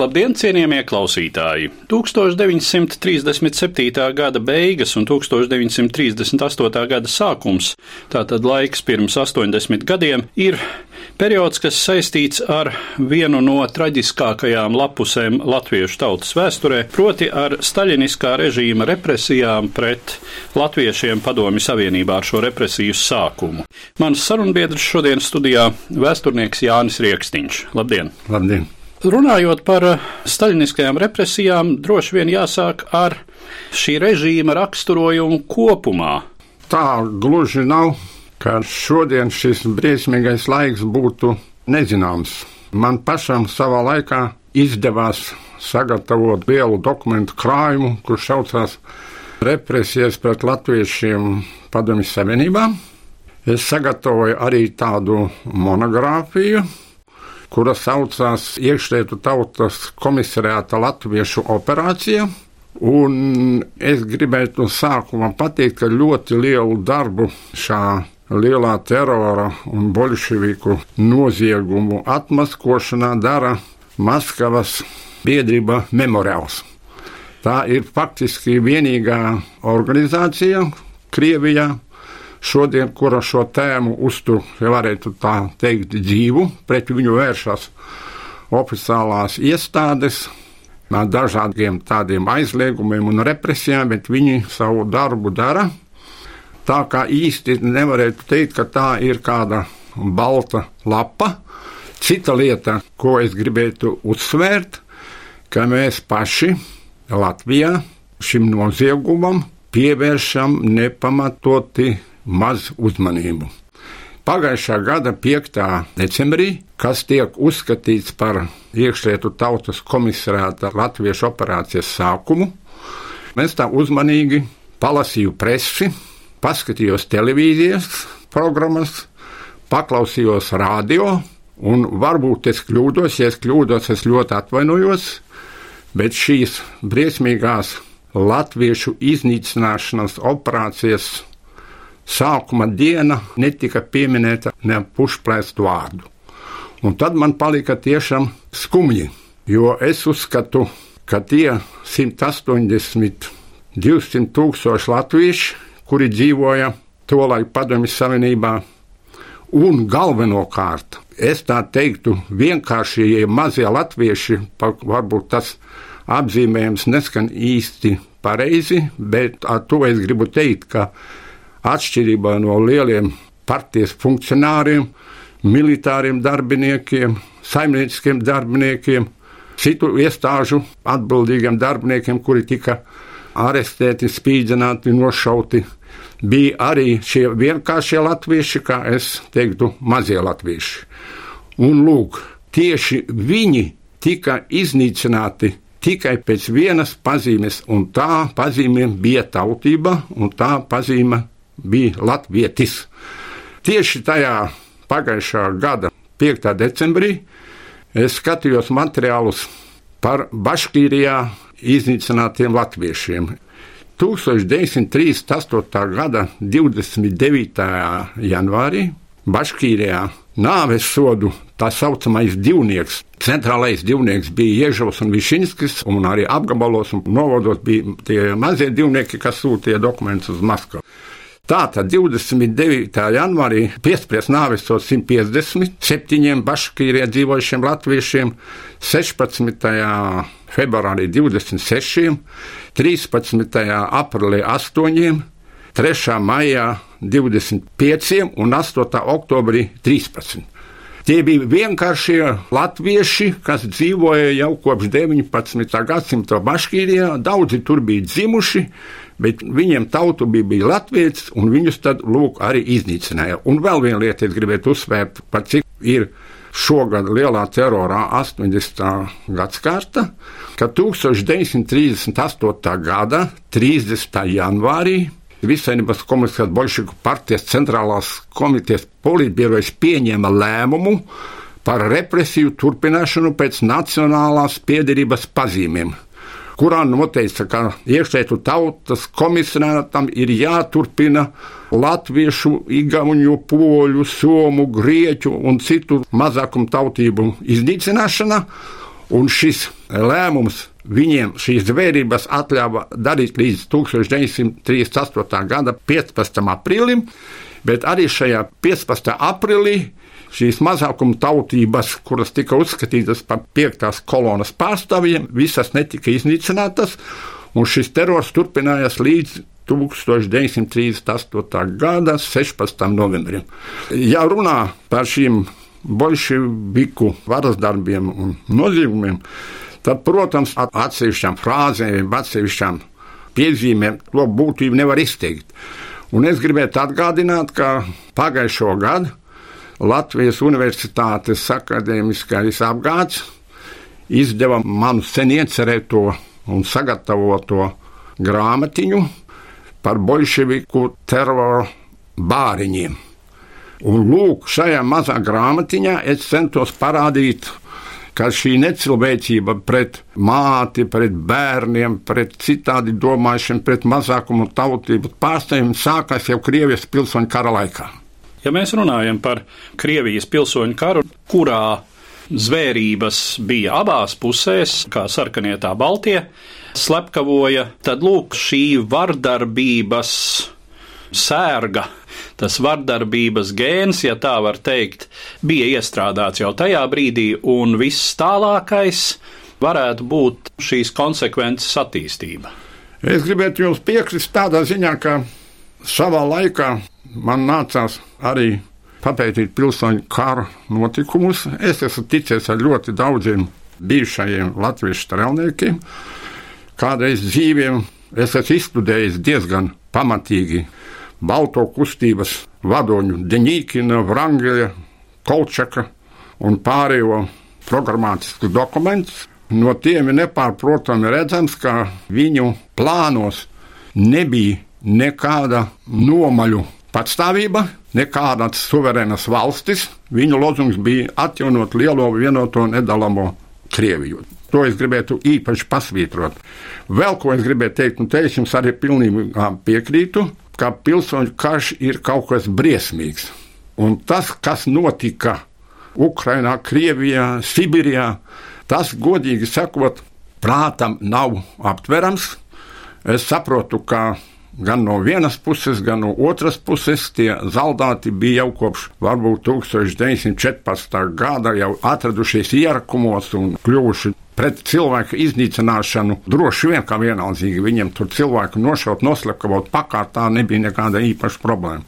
Labdien, cienījamie klausītāji! 1937. gada beigas un 1938. gada sākums, tātad laiks pirms 80 gadiem, ir periods, kas saistīts ar vienu no traģiskākajām lapusēm latviešu tautas vēsturē, proti ar staļiniskā režīma represijām pret latviešiem Padomju Savienībā ar šo represiju sākumu. Mans sarunbiedrs šodien studijā - vēsturnieks Jānis Rieksniņš. Labdien! Labdien! Runājot par staļiniskajām represijām, droši vien jāsāk ar šī režīma raksturojumu kopumā. Tā gluži nav, ka šodien šis briesmīgais laiks būtu nezināms. Man pašam savā laikā izdevās sagatavot lielu dokumentu krājumu, kurš saucās Represijas pret latviešiem Padomju Savienībā. Es sagatavoju arī tādu monogrāfiju, kura saucās Iekšlietu tautas komisariāta Latviešu operācija. Un es gribētu sākumā pateikt, ka ļoti lielu darbu šā lielā terora un bolševiku noziegumu atmaskošanā dara Maskavas biedrība Memoriāls. Tā ir faktiski vienīgā organizācija Krievijā, šodien, kura šo tēmu uztur, ja varētu tā teikt, dzīvu, pret viņu vēršas oficiālās iestādes. Ar dažādiem tādiem aizliegumiem un represijām, bet viņi savu darbu dara. Tā kā īsti nevarētu teikt, ka tā ir kāda balta lapa. Cita lieta, ko es gribētu uzsvērt, ka mēs paši Latvijā šim noziegumam pievēršam nepamatoti maz uzmanību. Pagājušā gada 5. decembrī, kas tiek uzskatīts par iekšlietu tautas komisariāta Latviešu operācijas sākumu, mēs tā uzmanīgi palasīju presi, paskatījos televīzijas programmas, paklausījos radio, un varbūt es kļūdos, ja es kļūdos, es ļoti atvainojos, bet šīs briesmīgās latviešu iznīcināšanas operācijas sākuma diena netika pieminēta ne pušplēstu vārdu. Un tad man palika tiešām skumji, jo es uzskatu, ka tie 180, 200 tūkstoši latvieši, kuri dzīvoja tolaik Padomju Savienībā, un galvenokārt, es tā teiktu, vienkāršie mazie latvieši, varbūt tas apzīmējums neskan īsti pareizi, bet ar to es gribu teikt, ka atšķirībā no lieliem partijas funkcionāriem, militāriem darbiniekiem, saimnieciskiem darbiniekiem, citu iestāžu atbildīgiem darbiniekiem, kuri tika arestēti, spīdzināti, nošauti. Bija arī šie vienkāršie latvieši, kā es teiktu, mazie latvieši. Un lūk, tieši viņi tika iznīcināti tikai pēc vienas pazīmes, un tā pazīme bija tautība, un tā pazīme bija latvietis. Tieši tajā pagājušā gada 5. decembrī es skatījos materiālus par Baškīrijā iznīcinātiem latviešiem. 1938. gada 29. janvārī Baškīrijā nāves sodu tā saucamais divnieks. Centrālais divnieks bija Ježovs un Višinskis, un arī apgabalos un novados bija tie mazie divnieki, kas sūtīja dokumentus uz Maskavu. Tātad 29. janvārī piespriezt nāves sodu 157 Baškīrijā dzīvojušiem latviešiem, 16. februārī 26, 13. aprīlī 8, 3. maijā 25 un 8. oktobrī 13. Tie bija vienkāršie latvieši, kas dzīvoja jau kopš 19. gadsimta Baškīrijā. Daudzi tur bija dzimuši, bet viņiem tautu bija, bija latvieši, un viņus tad lūk arī iznīcināja. Un vēl viena lieta, es gribētu uzsvērt, par cik ir šogad lielā terorā 80. gadsimta, ka 1938. gada 30. janvārī Visainības komunistiskās bolševiku partijas centrālās komitejas politbirojas pieņēma lēmumu par represiju turpināšanu pēc nacionālās piederības pazīmēm, kurā noteica, ka iekšlietu tautas komisionātam ir jāturpina latviešu, igauņu, poļu, somu, grieķu un citu mazākumu tautību iznīcināšana, un šis lēmums Viņiem šīs zvērības atļāva darīt līdz 1938. gada 15. aprīlim, bet arī šajā 15. aprīlī šīs mazākuma tautības, kuras tika uzskatītas par piektās kolonas pārstāvjiem, visas netika iznīcinātas, un šis terors turpinājās līdz 1938. gada 16. novembrim. Ja runā par šīm bolševiku varas darbiem un noziegumiem, tad, protams, ar atsevišķām frāzēm, atsevišķām piezīmēm to būtību nevar izteikt. Un es gribētu atgādināt, ka pagājušo gadu Latvijas Universitātes akadēmiskais apgāds izdeva manu sen iecerēto un sagatavoto grāmatiņu par bolševiku teroru bāriņiem. Un lūk, šajā mazā grāmatiņā es centos parādīt ka šī necilvēcība pret māti, pret bērniem, pret citādi domājušiem, pret mazākumu tautību pārstāvjiem sākās jau Krievijas pilsoņu kara laikā. Ja mēs runājam par Krievijas pilsoņu karu, kurā zvērības bija abās pusēs, kā sarkanie tā Baltie, slepkavoja, tad lūk šī vardarbības sērga tas vardarbības gēns, ja tā var teikt, bija iestrādāts jau tajā brīdī, un viss tālākais varētu būt šīs konsekvences attīstība. Es gribētu jums piekrist tādā ziņā, ka savā laikā man nācās arī papētīt pilsoņu kara notikumus. Es esmu ticies ar ļoti daudziem bijušajiem latviešu strēlniekiem, kādreiz dzīviem. Es esmu izstudējis diezgan pamatīgi Balto kustības vadoņu Deņīkina, Vrangeļa, Kolčaka un pārējo programmatiskus dokumentus. No tiem ir nepārprotami redzams, ka viņu plānos nebija nekāda nomaļu patstāvība, nekādas suverēnas valstis. Viņu lozungs bija atjaunot lielo vienoto nedalāmo Krieviju. To es gribētu īpaši pasvītrot. Vēl ko es gribēju teikt, un te es jums arī pilnībā piekrītu ka pilsoņu karš ir kaut kas briesmīgs. Un tas, kas notika Ukrajinā, Krievijā, Sibīrijā, tas, godīgi sakot, prātam nav aptverams. Es saprotu, ka gan no vienas puses, gan no otras puses tie zaudēti bija jau kopš varbūt 1914. gada, jau atradušies ierakumos un kļuvuši pret cilvēku iznīcināšanu droši vien kā vienaldzīgi. Viņiem tur cilvēku nošaut, noslepkavot pakārtā nebija nekāda īpaša problēma.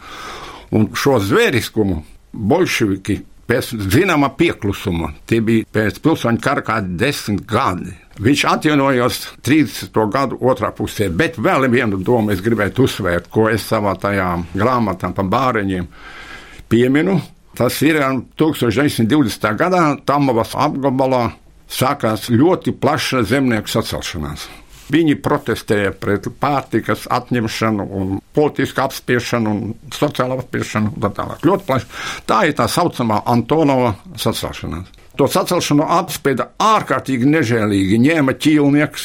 Un šo zvēriskumu bolševiki pēc zināma pieklusuma, tie bija pēc pilsoņu kara kādi desmit gadi. Viņš atjaunojās 30. gadu otrā pusē, bet vēl vienu domu es gribētu uzsvērt, ko es savā tajā grāmatā par bāriņiem pieminu. Tas ir 1920. gadā Tamovas apgabalā sākās ļoti plaša zemnieku sacelšanās. Viņi protestēja pret pārtikas atņemšanu, un politisku apspiešanu, un sociālo apspiešanu. Tā, tālāk. ļoti plaši. Tā ir tā saucamā Antonova sacelšanās. To sacelšanu apspieda ārkārtīgi nežēlīgi. Ņēma ķīlnieks,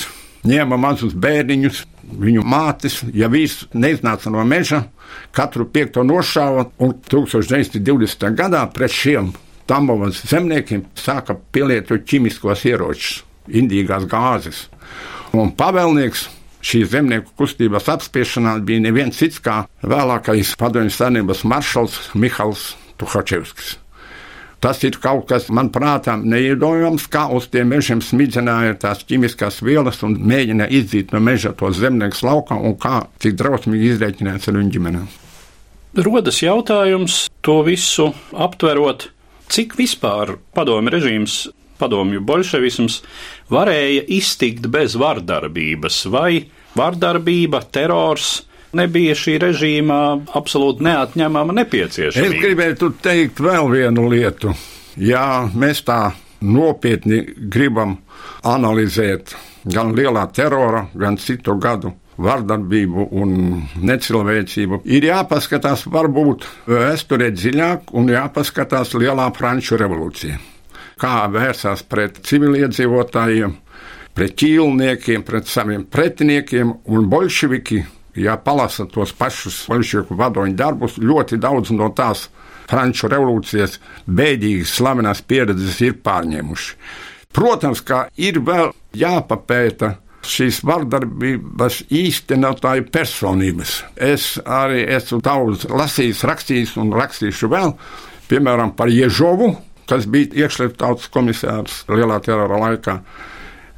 ņēma mazus bērniņus, viņu mātes, ja vīrs neiznāca no meža, katru piekto nošāva, un 1920. gadā pret šiem Tambovas zemniekiem sāka pielietot ķīmiskos ieročus, indīgās gāzes. Un pavēlnieks šīs zemnieku kustības apspiešanā bija neviens cits kā vēlākais padomju savienības maršals Mihals Tuhačevskis. Tas ir kaut kas, manuprāt, neiedomājams, kā uz tiem mežiem smidzināja tās ķīmiskās vielas un mēģināja izdzīt no meža tos zemniekus laukā un kā cik drausmīgi izreikināts ar viņu ģimenēm. Rodas jautājums, to visu aptverot, Cik vispār padomju režīms, padomju bolševisms varēja iztikt bez vardarbības, vai vardarbība, terors nebija šī režīma absolūti neatņemama nepieciešamība? Es gribētu teikt vēl vienu lietu. Ja mēs tā nopietni gribam analizēt gan lielā terora, gan citu gadu vardarbību un necilvēcību. Ir jāpaskatās varbūt vēsturē dziļāk un jāpaskatās lielā Franču revolūcija. Kā vērsās pret civiliedzīvotājiem, pret ķīlniekiem, pret saviem pretiniekiem un bolševiki. Ja palasa tos pašus bolševiku vadoņu darbus, ļoti daudz no tās Franču revolūcijas bēdīgas slavenās pieredzes ir pārņēmuši. Protams, ka ir vēl jāpapēta šīs vardarbības īstenotāju personības. Es arī esmu daudz lasījis, rakstījis un rakstīšu vēl, piemēram, par Ježovu, kas bija iekšlietu tautas komisārs lielā terora laikā.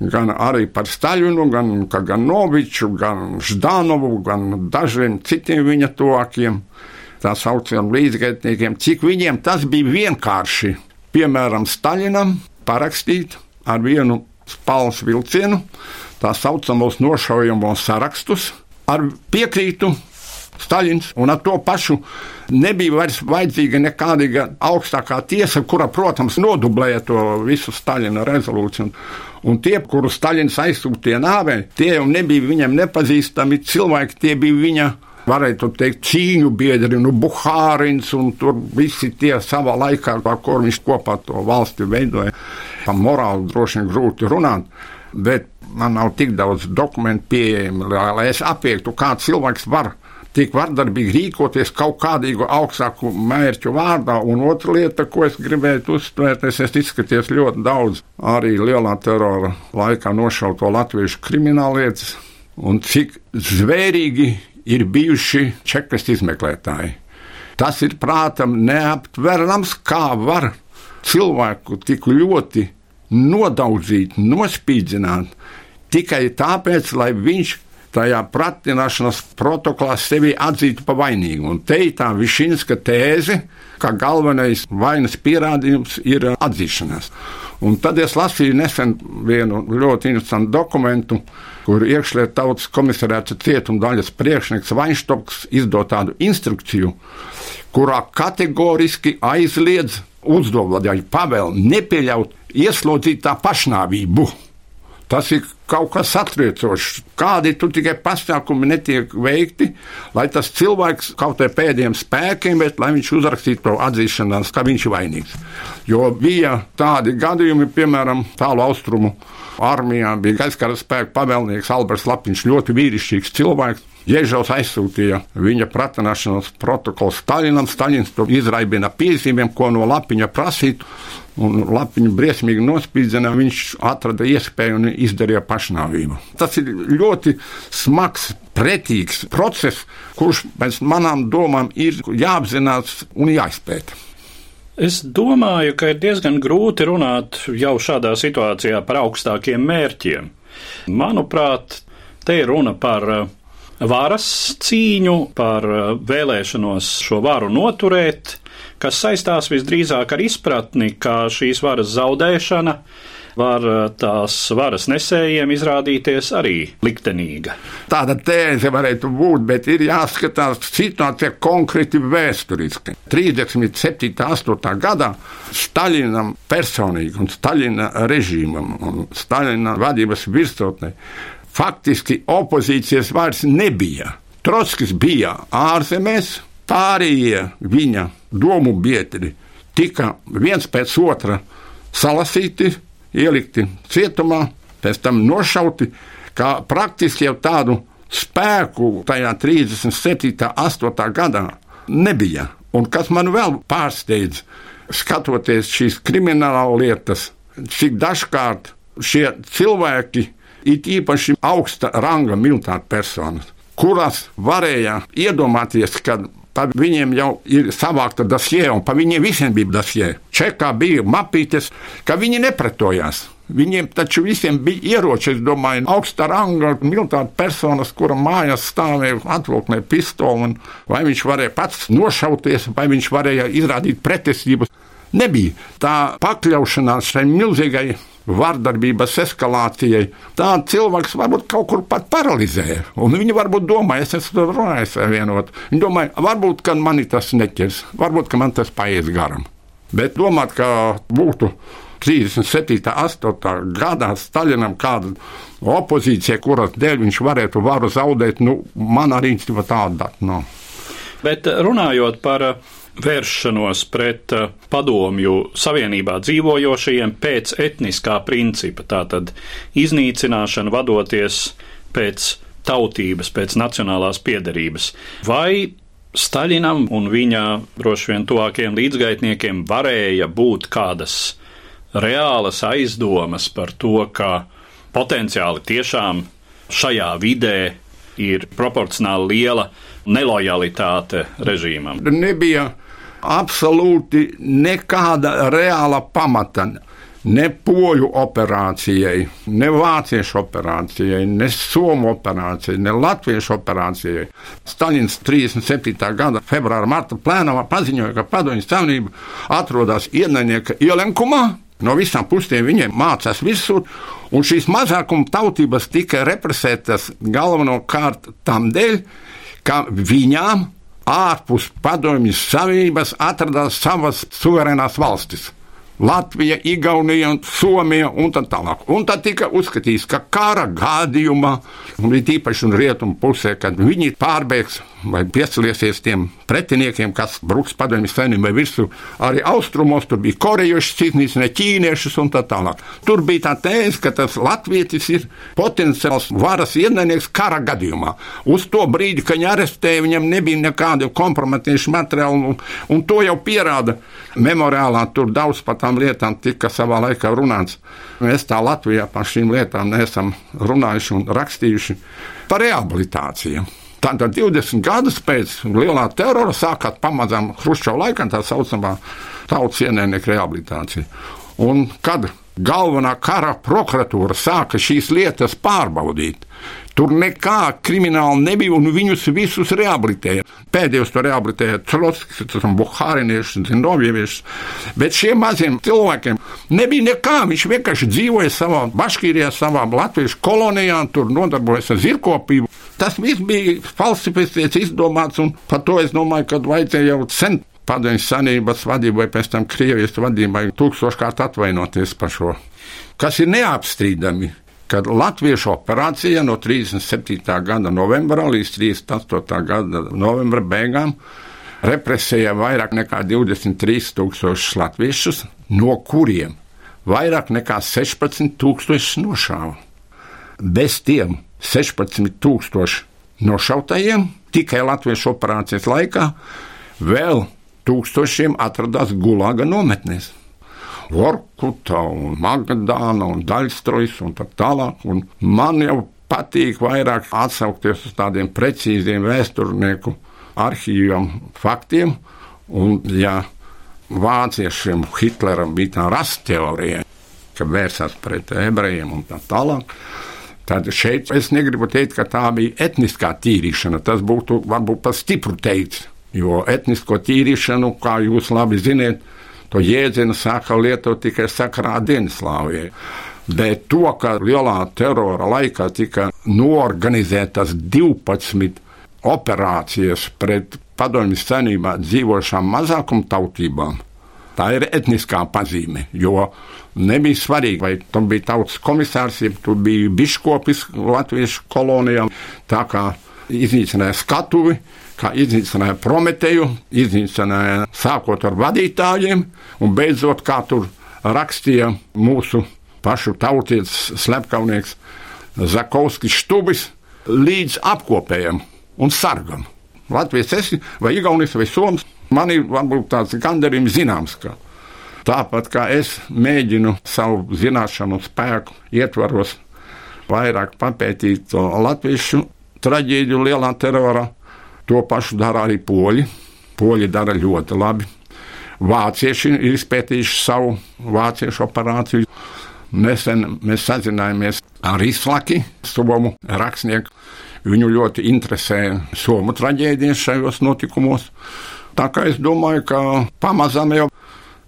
Gan arī par Staļinu, gan Kaganoviču, gan Ždanovu, gan dažiem citiem viņa tuvākiem, tā saucamiem līdzgaitniekiem, cik viņiem tas bija vienkārši, piemēram, Staļinam parakstīt ar vienu spāles vilcienu, tā saucamos nošaujamos sarakstus, ar piekrītu Staļins, un ar to pašu nebija vairs vajadzīga nekāda augstākā tiesa, kura, protams, nodublēja to visu Staļina rezolūciju. Un tie, kurus Staļins aizsūtīja nāvē, tie jau nebija viņam nepazīstami cilvēki, tie bija viņa varētu teikt, cīņu biedri, nu, Buhārins un tur visi tie savā laikā, ar kur viņš kopā to valsti veidoja. Par morāli droši vien grūti runāt, bet man nav tik daudz dokumentu pieejami, lai es apiektu, kā cilvēks var tik vardarbīgi rīkoties kaut kādīgu augstāku mērķu vārdā. Un otra lieta, ko es gribēju uzsvērt, es esmu izskaties ļoti daudz arī lielā terora laikā nošauto latviešu krimināllietas, un cik zvērīgi ir bijuši čekas izmeklētāji. Tas ir prātam neaptverams, kā var cilvēku tik ļoti nodaudzīt, nospīdzināt tikai tāpēc, lai viņš tajā pratināšanas protokolā sevi atzītu par vainīgu. Un te ir tā Višinska tēze, ka galvenais vainas pierādījums ir atzīšanās. Un tad es lasīju nesen vienu ļoti interesantu dokumentu, kur iekšlietu tautas komisariāts cietuma daļas priekšnieks Vainštoks izdod tādu instrukciju, kurā kategoriski aizliedz uzdevuma pavēlu nepieļaut ieslodzītā pašnāvību. Tas ir kaut kas satriecošs. Kādi tur tikai pasākumi netiek veikti, lai tas cilvēks kaut kādiem pēdējiem spēkiem, bet lai viņš uzrakstītu to atzīšanās, ka viņš ir vainīgs. Jo bija tādi gadījumi, piemēram, tālu austrumu armijā bija gaisa spēku pavēlnieks Alberts Lapiņš, ļoti vīrišķīgs cilvēks. Ježovs aizsūtīja viņa pratināšanas protokolu Staļinam. Staļins to izraibina piezīmēm, ko no Lapiņa prasīt un lapiņu briesmīgi nospīdzināja, viņš atrada iespēju un izdarīja pašnāvību. Tas ir ļoti smags, pretīgs process, kurš pēc manām domām ir jāapzinās un jāizpēta. Es domāju, ka ir diezgan grūti runāt jau šādā situācijā par augstākiem mērķiem. Manuprāt, te ir runa par varas cīņu, par uh, vēlēšanos šo varu noturēt, kas saistās visdrīzāk ar izpratni, ka šīs varas zaudēšana var eh, tās varas nesējiem izrādīties arī liktenīga. Tāda tēze varētu būt, bet ir jāskatās situācija konkrēti vēsturiski. 37. 8. gadā Staļinam personīgi un Staļina režīmam un Staļina vadības virsotnē faktiski opozīcijas vairs nebija. Trotskis bija ārzemēs, pārējie viņa domu biedri tika viens pēc otra salasīti, ielikti cietumā, pēc tam nošauti, kā praktiski jau tādu spēku tajā 37. 8. gadā nebija. Un kas man vēl pārsteidz, skatoties šīs krimināla lietas, cik dažkārt šie cilvēki, it īpaši augsta ranga militāra personas, kuras varēja iedomāties, ka Tad viņiem jau ir savākta dosie, un pa viņiem visiem bija dosie. Čekā bija mapītes, ka viņi nepretojās. Viņiem taču visiem bija ieroči, es domāju, augsta ranga militāra personas, kura mājās stāvēja atvilknē pistoli, vai viņš varēja pats nošauties, vai viņš varēja izrādīt pretestību. Nebija tā pakļaušanās šai milzīgai vardarbības eskalācijai. Tā cilvēks varbūt kaut kur pat paralizē. Un viņi varbūt domā, es esmu runājis ar vienu. Viņi domā, varbūt, ka mani tas neķers, varbūt, man tas paies garam. Bet domāt, ka būtu 37. un 8. gadā Staļinam kāda opozīcija, kuras dēļ viņš varētu varu zaudēt, nu, man arī tāda nav. No. Bet runājot par vēršanos pret eh, padomju savienībā dzīvojošajiem pēc etniskā principa, tātad iznīcināšana vadoties pēc tautības, pēc nacionālās piedarības. Vai Staļinam un viņa droši vien tuvākiem līdzgaitniekiem varēja būt kādas reālas aizdomas par to, ka potenciāli tiešām šajā vidē ir proporcionāli liela nelojalitāte režīmam. Nebija absolūti nekāda reāla pamata. Ne poļu operācijai, ne vāciešu operācijai, ne somu operācijai, ne latviešu operācijai. Staļins 37. gada februāra marta plēnā paziņoja, ka Padomju Savienība atrodas ienaidnieka ielenkumā. No visām pusēm viņiem mācās visur, un šīs mazākuma tautības tika represētas galvenokārt tam dēļ, ka viņām ārpus Padomju Savienības atradās savas suverēnās valstis. Latvija, Igaunija, Somija un tā tālāk. Un tad tika uzskatīts, ka kara gadījumā, un it īpaši un rietumu pusē, kad viņi pārbēgs vai piesaliesies tiem pretiniekiem, kas bruks padomju savienībai virsū, arī austrumos tur bija korejieši, citnīs, ne ķīniešus un tā tālāk. Tur bija tā tēze, ka tas latvietis ir potenciāls varas ienaidnieks kara gadījumā. Uz to brīdi, kad viņi arestēja, viņam nebija nekādu kompromitējušu materiālu, un, un to jau pierāda memoriālā. Tur daudz par tām lietām tika savā laikā runāts. Mēs tā Latvijā par šīm lietām neesam runājuši un rakstījuši par rehabilitāciju. Tātad 20 gadus pēc lielā terora sākās pamazām Hruščova laikā tā saucamā tautas ienaidnieka rehabilitācija. Un kad galvenā kara prokuratūra sāka šīs lietas pārbaudīt, Tur nekā krimināla nebija, un viņus visus rehabilitēja. Pēdējos to rehabilitēja Trotskis, Buhārinieši, Zinovieviešs. Bet šiem maziem cilvēkiem nebija nekā. Viņš vienkārši dzīvoja savā Baškīrijā, savā latviešu kolonijā, tur nodarbojas ar zirkopību. Tas viss bija falsificēts, izdomāts, un par to es domāju, ka vajadzēja jau sen padomju sanības vadībai, pēc tam Krievijas vadībai tūkstoškārt atvainoties par šo. Kas ir neapstrīdami, kad Latviešu operācija no 37. gada novembra līdz 38. gada novembra beigām represēja vairāk nekā 23,000 latviešus, no kuriem vairāk nekā 16,000 nošāva. Bez tiem 16,000 nošautajiem tikai Latviešu operācijas laikā vēl tūkstošiem atradās Gulaga nometnēs. Vorkuta un Magadāna un Daļstrojas un tā tālāk. Un man jau patīk vairāk atsaukties uz tādiem precīziem vēsturnieku arhīviem faktiem. Un, ja vāciešiem Hitleram bija tā rasta teorija, ka vērsās pret ebrejiem un tā tālāk, tad šeit es negribu teikt, ka tā bija etniskā tīrīšana. Tas būtu varbūt pat stipru teikts, jo etnisko tīrīšanu, kā jūs labi zināt, To jēdzienu sāka lietot tikai sakarā Dienaslāvijai. Bet to, ka lielā terora laikā tika norganizētas 12 operācijas pret padomju senībā dzīvošām mazākumtautībām, tā ir etniskā pazīme. Jo nebija svarīgi, vai tur bija tautas komisārs, ja tur bija biškopis latviešu kolonijām. Tā kā iznīcināja skatuvi, kā iznīcināja Prometēju, iznīcināja sākot ar vadītājiem un beidzot, kā tur rakstīja mūsu pašu tautietis, slepkavnieks Zakovskis Štubis, līdz apkopējam un sargam. Latvijas esi, vai Igaunijas, vai Somijas, man ir varbūt tāds gandarījums zināms, ka tāpat kā es mēģinu savu zināšanu spēku ietvaros vairāk papētīt to latviešu traģēdiju lielā terorā, To pašu dara arī poļi. Poļi dara ļoti labi. Vācieši ir izpētījuši savu vāciešu operāciju. Nesen mēs sazinājāmies ar Islaki, Somu rakstnieku. Viņu ļoti interesē Somu traģēdijas šajos notikumos. Tā kā es domāju, ka pamazām jau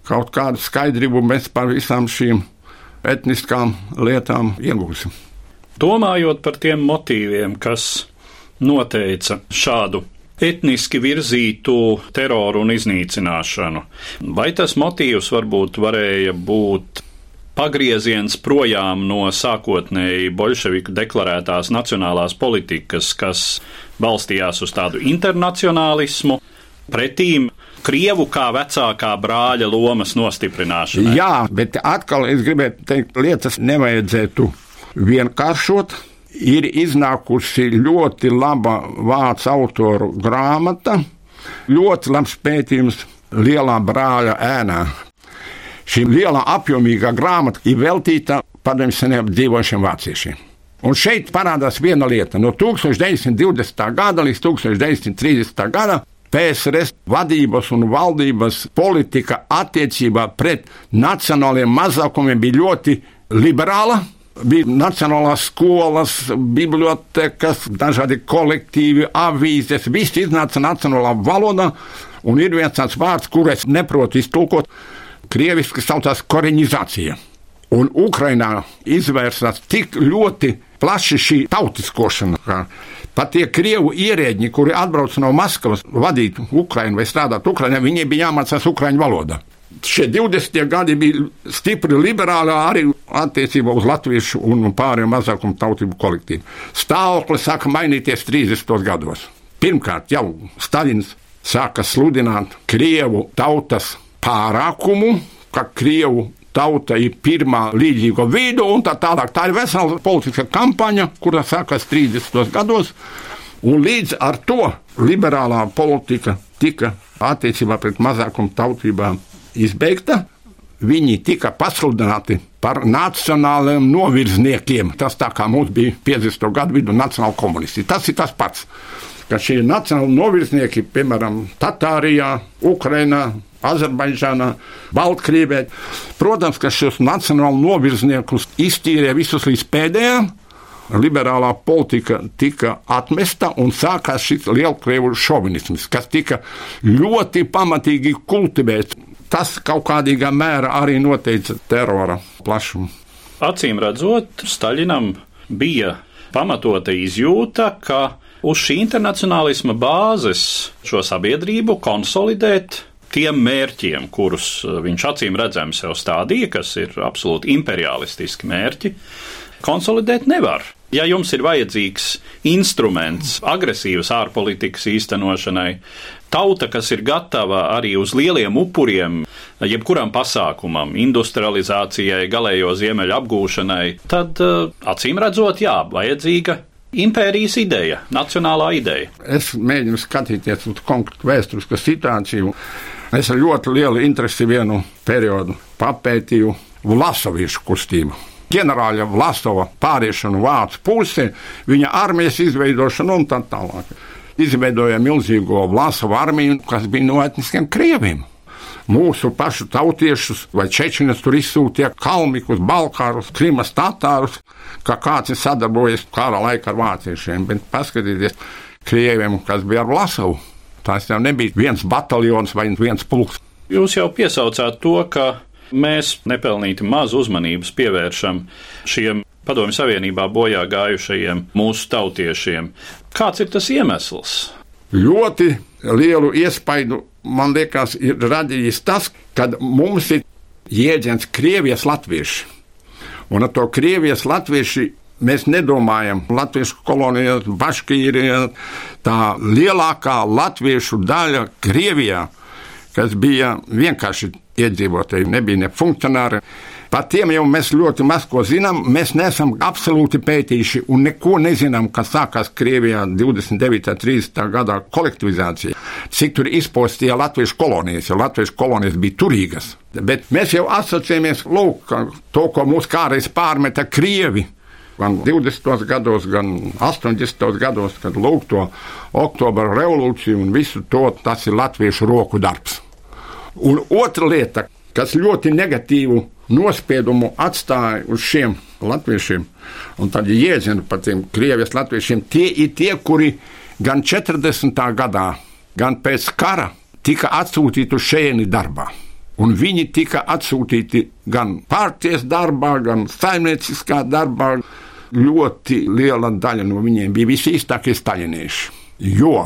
kaut kādu skaidrību mēs par visām šīm etniskām lietām iegūsim. Domājot par tiem motīviem, kas noteica šādu etniski virzītu teroru un iznīcināšanu, vai tas motīvs varbūt varēja būt pagrieziens projām no sākotnēji bolševiku deklarētās nacionālās politikas, kas balstījās uz tādu internacionālismu, pretīm Krievu kā vecākā brāļa lomas nostiprināšanu. Jā, bet atkal es gribētu teikt, lietas nevajadzētu vienkāršot. Ir iznākusi ļoti laba vācu autoru grāmata, ļoti labs pētījums Lielā brāļa ēnā. Šī lielā apjomīgā grāmata ir veltīta padomju seniem dzīvošiem vāciešiem. Un šeit parādās viena lieta. No 1920. gada līdz 1930. gadam PSRS vadības un valdības politika attiecībā pret nacionāliem mazākumiem bija ļoti liberāla. Bija nacionālās skolas, bibliotekas, dažādi kolektīvi, avīzes. Viss iznāca nacionālā valodā, un ir viens tāds vārds, kur es neprotu iztulkot, krieviski saucās koreņizācija. Un Ukrainā izvērsās tik ļoti plaši šī tautiskošana, ka pat tie krievu ierēģi, kuri atbrauc no Maskavas vadīt Ukrainu vai strādāt Ukrainā, viņiem bija jāmācās Ukraiņu valoda. Šie 20 gadi bija stipri liberāli arī attiecībā uz latviešu un pārējiem mazākumu tautību kolektīvu. Stāvoklis sāka mainīties 30. gados. Pirmkārt, jau Staļins sāka sludināt krievu tautas pārākumu, ka krievu tauta ir pirmā līdzīga vidu, un tā tālāk. Tā ir vesela politiska kampaņa, kura sākās 30. gados, un līdz ar to liberālā politika tika attiecībā pret mazākumu tautībām izbeigta. Viņi tika pasludināti par nacionāliem novirzniekiem. Tas tā kā mums bija 50. gadu vidū nacionāla komunisti. Tas ir tas pats ka šie nacionāli novirznieki, piemēram, Tatārijā, Ukrainā, Azerbaidžānā, Baltkrievijā. Protams, ka šos nacionālu novirzniekus iztīrīja visus līdz pēdējiem. Liberālā politika tika atmesta un sākās šis lielkrievu šovinisms, kas tika ļoti pamatīgi kultivēts. Tas kaut kādā mērā arī noteica terora plašumu. Acīm redzot, Staļinam bija pamatota izjūta, ka uz šī internacionālisma bāzes šo sabiedrību konsolidēt tiem mērķiem, kurus eh, viņš acīm redzami sev stādīja, kas ir absolūti imperialistiski mērķi, konsolidēt nevar. Ja jums ir vajadzīgs instruments agresīvas ārpolitikas īstenošanai, tauta, kas ir gatava arī uz lieliem upuriem, jebkuram pasākumam, industrializācijai, galējo ziemeļu apgūšanai, tad eh, acīm redzot, jā, vajadzīga impērijas ideja, nacionālā ideja. Es mēģinu skatīties uz konkrētu vēsturisku situāciju. Es ar ļoti lielu interesi vienu periodu papētīju Vlasoviešu kustību. Ģenerāļa Vlasova pāriešanu vācu pusi, viņa armijas izveidošanu un tā tālāk. Izveidoja milzīgo Vlasova armiju, kas bija no etniskiem krieviem mūsu pašu tautiešus vai čečinus tur izsūtīja kalmikus, balkārus, krimas tatārus, kā kāds ir sadarbojies kara laikā ar vāciešiem. Bet paskatieties, krieviem, kas bija ar Vlasavu. Tās jau nebija viens bataljons vai viens pulks. Jūs jau piesaucāt to, ka mēs nepelnīti maz uzmanības pievēršam šiem Padomju Savienībā bojā gājušajiem mūsu tautiešiem. Kāds ir tas iemesls? Ļoti lielu iespaidu, man liekas, ir radījis tas, ka mums ir jēdziens Krievijas latvieši. Un ar to Krievijas latvieši Mēs nedomājam, Latvijas kolonijā, Baškīrijā, tā lielākā latviešu daļa Krievijā, kas bija vienkārši iedzīvotāji, nebija ne funkcionāri. Par tiem jau mēs ļoti maz ko zinām. Mēs neesam absolūti pētījuši un neko nezinām, kas sākās Krievijā 29. un 30. gadā kolektivizācija. Cik tur izpostīja latviešu kolonijas, jo latviešu kolonijas bija turīgas. Bet mēs jau asociējamies, lūk, to, ko mūs kādreiz pārmeta Krievi gan 20. gados, gan 80. gados, kad lūk to oktobra revolūciju un visu to, tas ir latviešu roku darbs. Un otra lieta, kas ļoti negatīvu nospiedumu atstāja uz šiem latviešiem, un tad jēdzienu par tiem krievijas latviešiem, tie ir tie, kuri gan 40. gadā, gan pēc kara tika atsūtīti uz šejieni darbā. Un viņi tika atsūtīti gan pārties darbā, gan saimnieciskā darbā. Ļoti liela daļa no viņiem bija visīstākie staļinieši, jo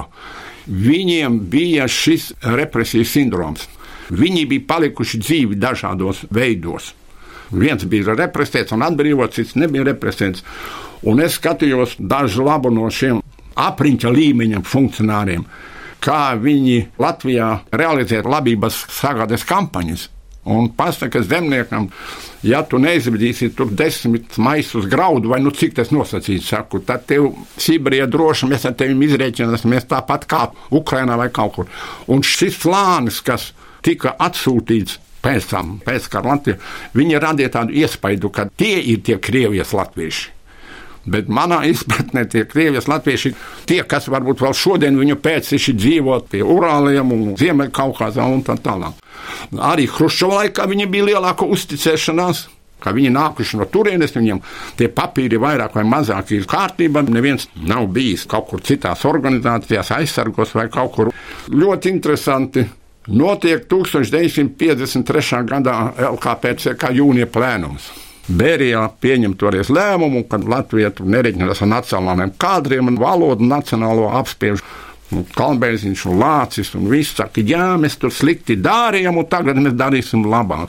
viņiem bija šis represijas sindroms. Viņi bija palikuši dzīvi dažādos veidos. Viens bija represēts un atbrīvots, cits nebija represēts. Un es skatījos dažu labu no šiem apriņķa līmeņa funkcionāriem, kā viņi Latvijā realizē labības sagādes kampaņas. Un pasaka zemniekam, ja tu neizvedīsi tur desmit maisus graudu, vai nu cik tas nosacīts, saku, tad tev Sibīrijā droši mēs ar tevi izrēķināsimies tāpat kā Ukrainā vai kaut kur. Un šis slānis, kas tika atsūtīts pēc tam, pēc kara Latvijā, viņi radīja tādu iespaidu, ka tie ir tie Krievijas latvieši. Bet manā izpratnē tie Krievijas latvieši, tie, kas varbūt vēl šodien viņu pēcteči dzīvo pie Urāliem un Ziemeļkaukazā un tā tālāk. Arī Hruščova laikā viņiem bija lielāka uzticēšanās. Kā viņi nākuši no turienes, viņiem tie papīri vairāk vai mazāk ir kārtībā. Neviens nav bijis kaut kur citās organizācijās, aizsargos vai kaut kur. Ļoti interesanti. Notiek 1953. gadā LKPC jūnija plēnums. Bērijā pieņem toreiz lēmumu, ka Latvija nereģinās ar nacionālajiem kadriem un valodu nacionālo apspiež. Nu, Kalnbēziņš un Lācis un viss saka, jā, mēs tur slikti darījām, un tagad mēs darīsim labāk.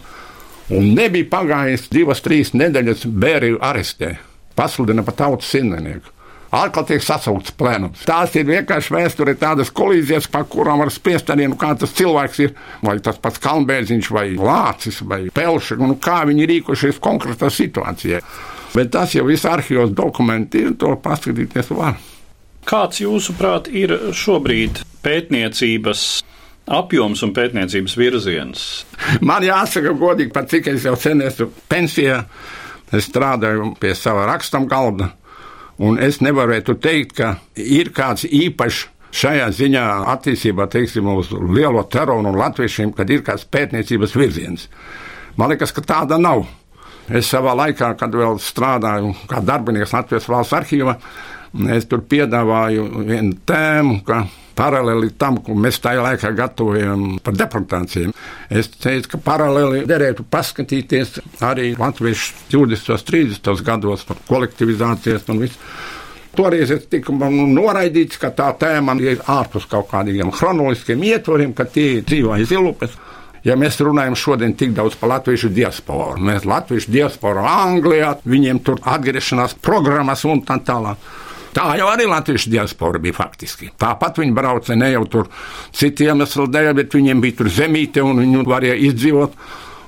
Un nebija pagājis divas, trīs nedēļas, Bēriju arestē, pasludina par tautas simtnieku. Atkal tiek sasaukts plēnums. Tās ir vienkārši vēsturē tādas kolīzijas, par kurām var spriest arī, nu, kā tas cilvēks ir, vai tas pats Kalnbēziņš, vai Lācis, vai Pelša, nu, kā viņi rīkošies konkrētā situācijā. Bet tas jau viss arhīvos dokumenti ir, to paskatīties var. Kāds jūsuprāt ir šobrīd pētniecības apjoms un pētniecības virziens? Man jāsaka godīgi, pat cik es jau sen esmu pensijā, es strādāju pie sava rakstam galda. Un es nevarētu teikt, ka ir kāds īpašs šajā ziņā attīstībā, teiksim, uz lielo teroru un latviešiem, kad ir kāds pētniecības virziens. Man liekas, ka tāda nav. Es savā laikā, kad vēl strādāju kā darbinieks Latvijas valsts arhīvā, es tur piedāvāju vienu tēmu, ka paralēli tam, ko mēs tajā laikā gatavojam par deportācijām. Es teicu, ka paralēli derētu paskatīties arī latviešu 20. un 30. gados par kolektivizācijas un visu. Toreiz es tiku noraidīts, ka tā tēma ir ārpus kaut kādiem chronoloģiskiem ietvariem, ka tie dzīvo aiz ilupes. Ja mēs runājam šodien tik daudz par latviešu diasporu, mēs latviešu diasporu Anglijā, viņiem tur atgriešanās programmas un tā tālāk. Tā jau arī latviešu diaspora bija faktiski. Tāpat viņi brauca ne jau tur citu iemeslu dēļ, bet viņiem bija tur zemīte un viņi varēja izdzīvot.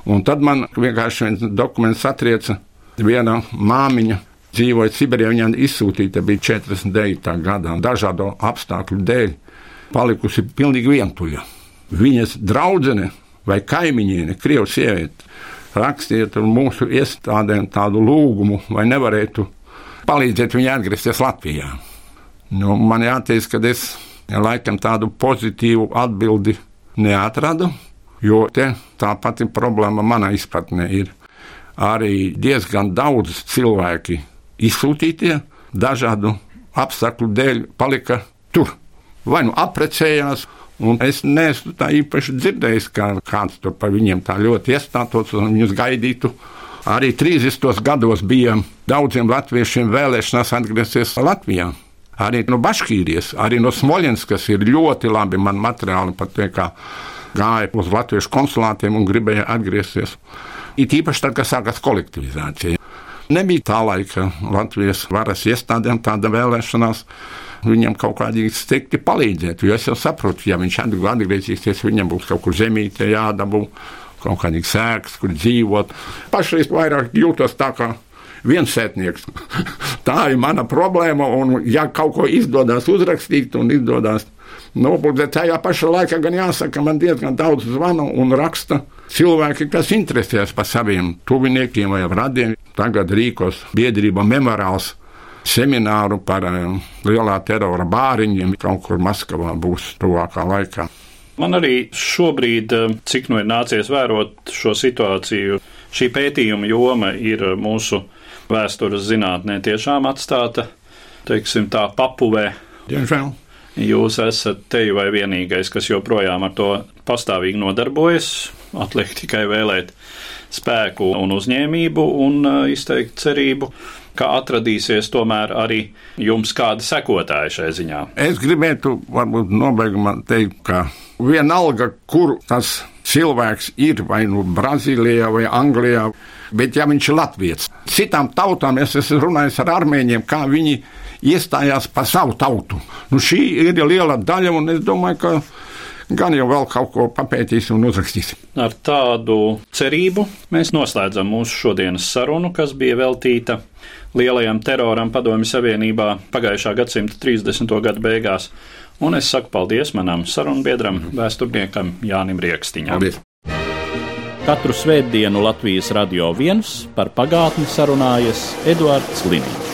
Un tad man vienkārši viens dokuments atrieca viena māmiņa. Dzīvoja Sibīrijā, viņa izsūtīta bija 49. gadā, dažādu apstākļu dēļ, palikusi pilnīgi vientuļa. Viņas draudzene vai kaimiņiene, krievu sieviete, rakstiet mūsu iestādēm tādu lūgumu, vai nevarētu palīdzēt viņai atgriezties Latvijā. Nu, man jāteic, ka es laikam tādu pozitīvu atbildi neatradu, jo tā pati problēma manā izpratnē ir. Arī diezgan daudz cilvēki izsūtītie dažādu apstākļu dēļ palika tur. Vai nu apprecējās, un es neesmu tā īpaši dzirdējis, ka kāds tur par viņiem tā ļoti iestātos un viņus gaidītu Arī 30. gados bija daudziem latviešiem vēlēšanās atgriezties Latvijā. Arī no Baškīrijas, arī no Smoļens, kas ir ļoti labi man materiāli pat tie, kā gāja uz latviešu konsulātiem un gribēja atgriezties. It īpaši tad, kad sākās kolektivizācija. Nebija tā laika Latvijas varas iestādēm tāda vēlēšanās viņam kaut kādīgi stikti palīdzēt. Jo es jau saprotu, ja viņš atgriezīsies, viņam būs kaut kur zemīte jādabū kaut kādīgi sēklas, kur dzīvot. Pašreiz vairāk jūtos tā kā viens sētnieks. tā ir mana problēma, un ja kaut ko izdodas uzrakstīt un izdodas nopūtēt, tajā pašā laikā gan jāsaka, man diezgan daudz zvanu un raksta cilvēki, kas interesējas par saviem tuviniekiem vai radiem. Tagad rīkos biedrība memorāls semināru par um, lielā terora bāriņiem kaut kur Maskavā būs tuvākā laikā. Man arī šobrīd, eh, cik nu ir nācies vērot šo situāciju, šī pētījuma joma ir mūsu vēstures zinātnē tiešām atstāta, teiksim, tā papuvē. Diemžēl. Jūs esat te vai vienīgais, kas joprojām ar to pastāvīgi nodarbojas. atliek tikai vēlēt spēku un uzņēmību un izteikt cerību, ka atradīsies tomēr arī jums kādi sekotāji šai ziņā. Es gribētu varbūt nobeigumā teikt, ka vienalga, kur tas cilvēks ir, vai nu Brazīlijā vai Anglijā, bet ja viņš ir Latvijas, citām tautām es esmu runājis ar armēņiem, kā viņi iestājās par savu tautu. Nu, šī ir liela daļa, un es domāju, ka gan jau vēl kaut ko papētīsim un uzrakstīsim. Ar tādu cerību mēs noslēdzam mūsu šodienas sarunu, kas bija veltīta lielajam teroram Padomju Savienībā pagājušā gadsimta 30. gadu beigās. Un es saku paldies manam sarunbiedram, vēsturniekam Jānim Rieksniņam. Paldies! Katru svētdienu Latvijas radio viens par pagātni sarunājas Eduards Liniņš.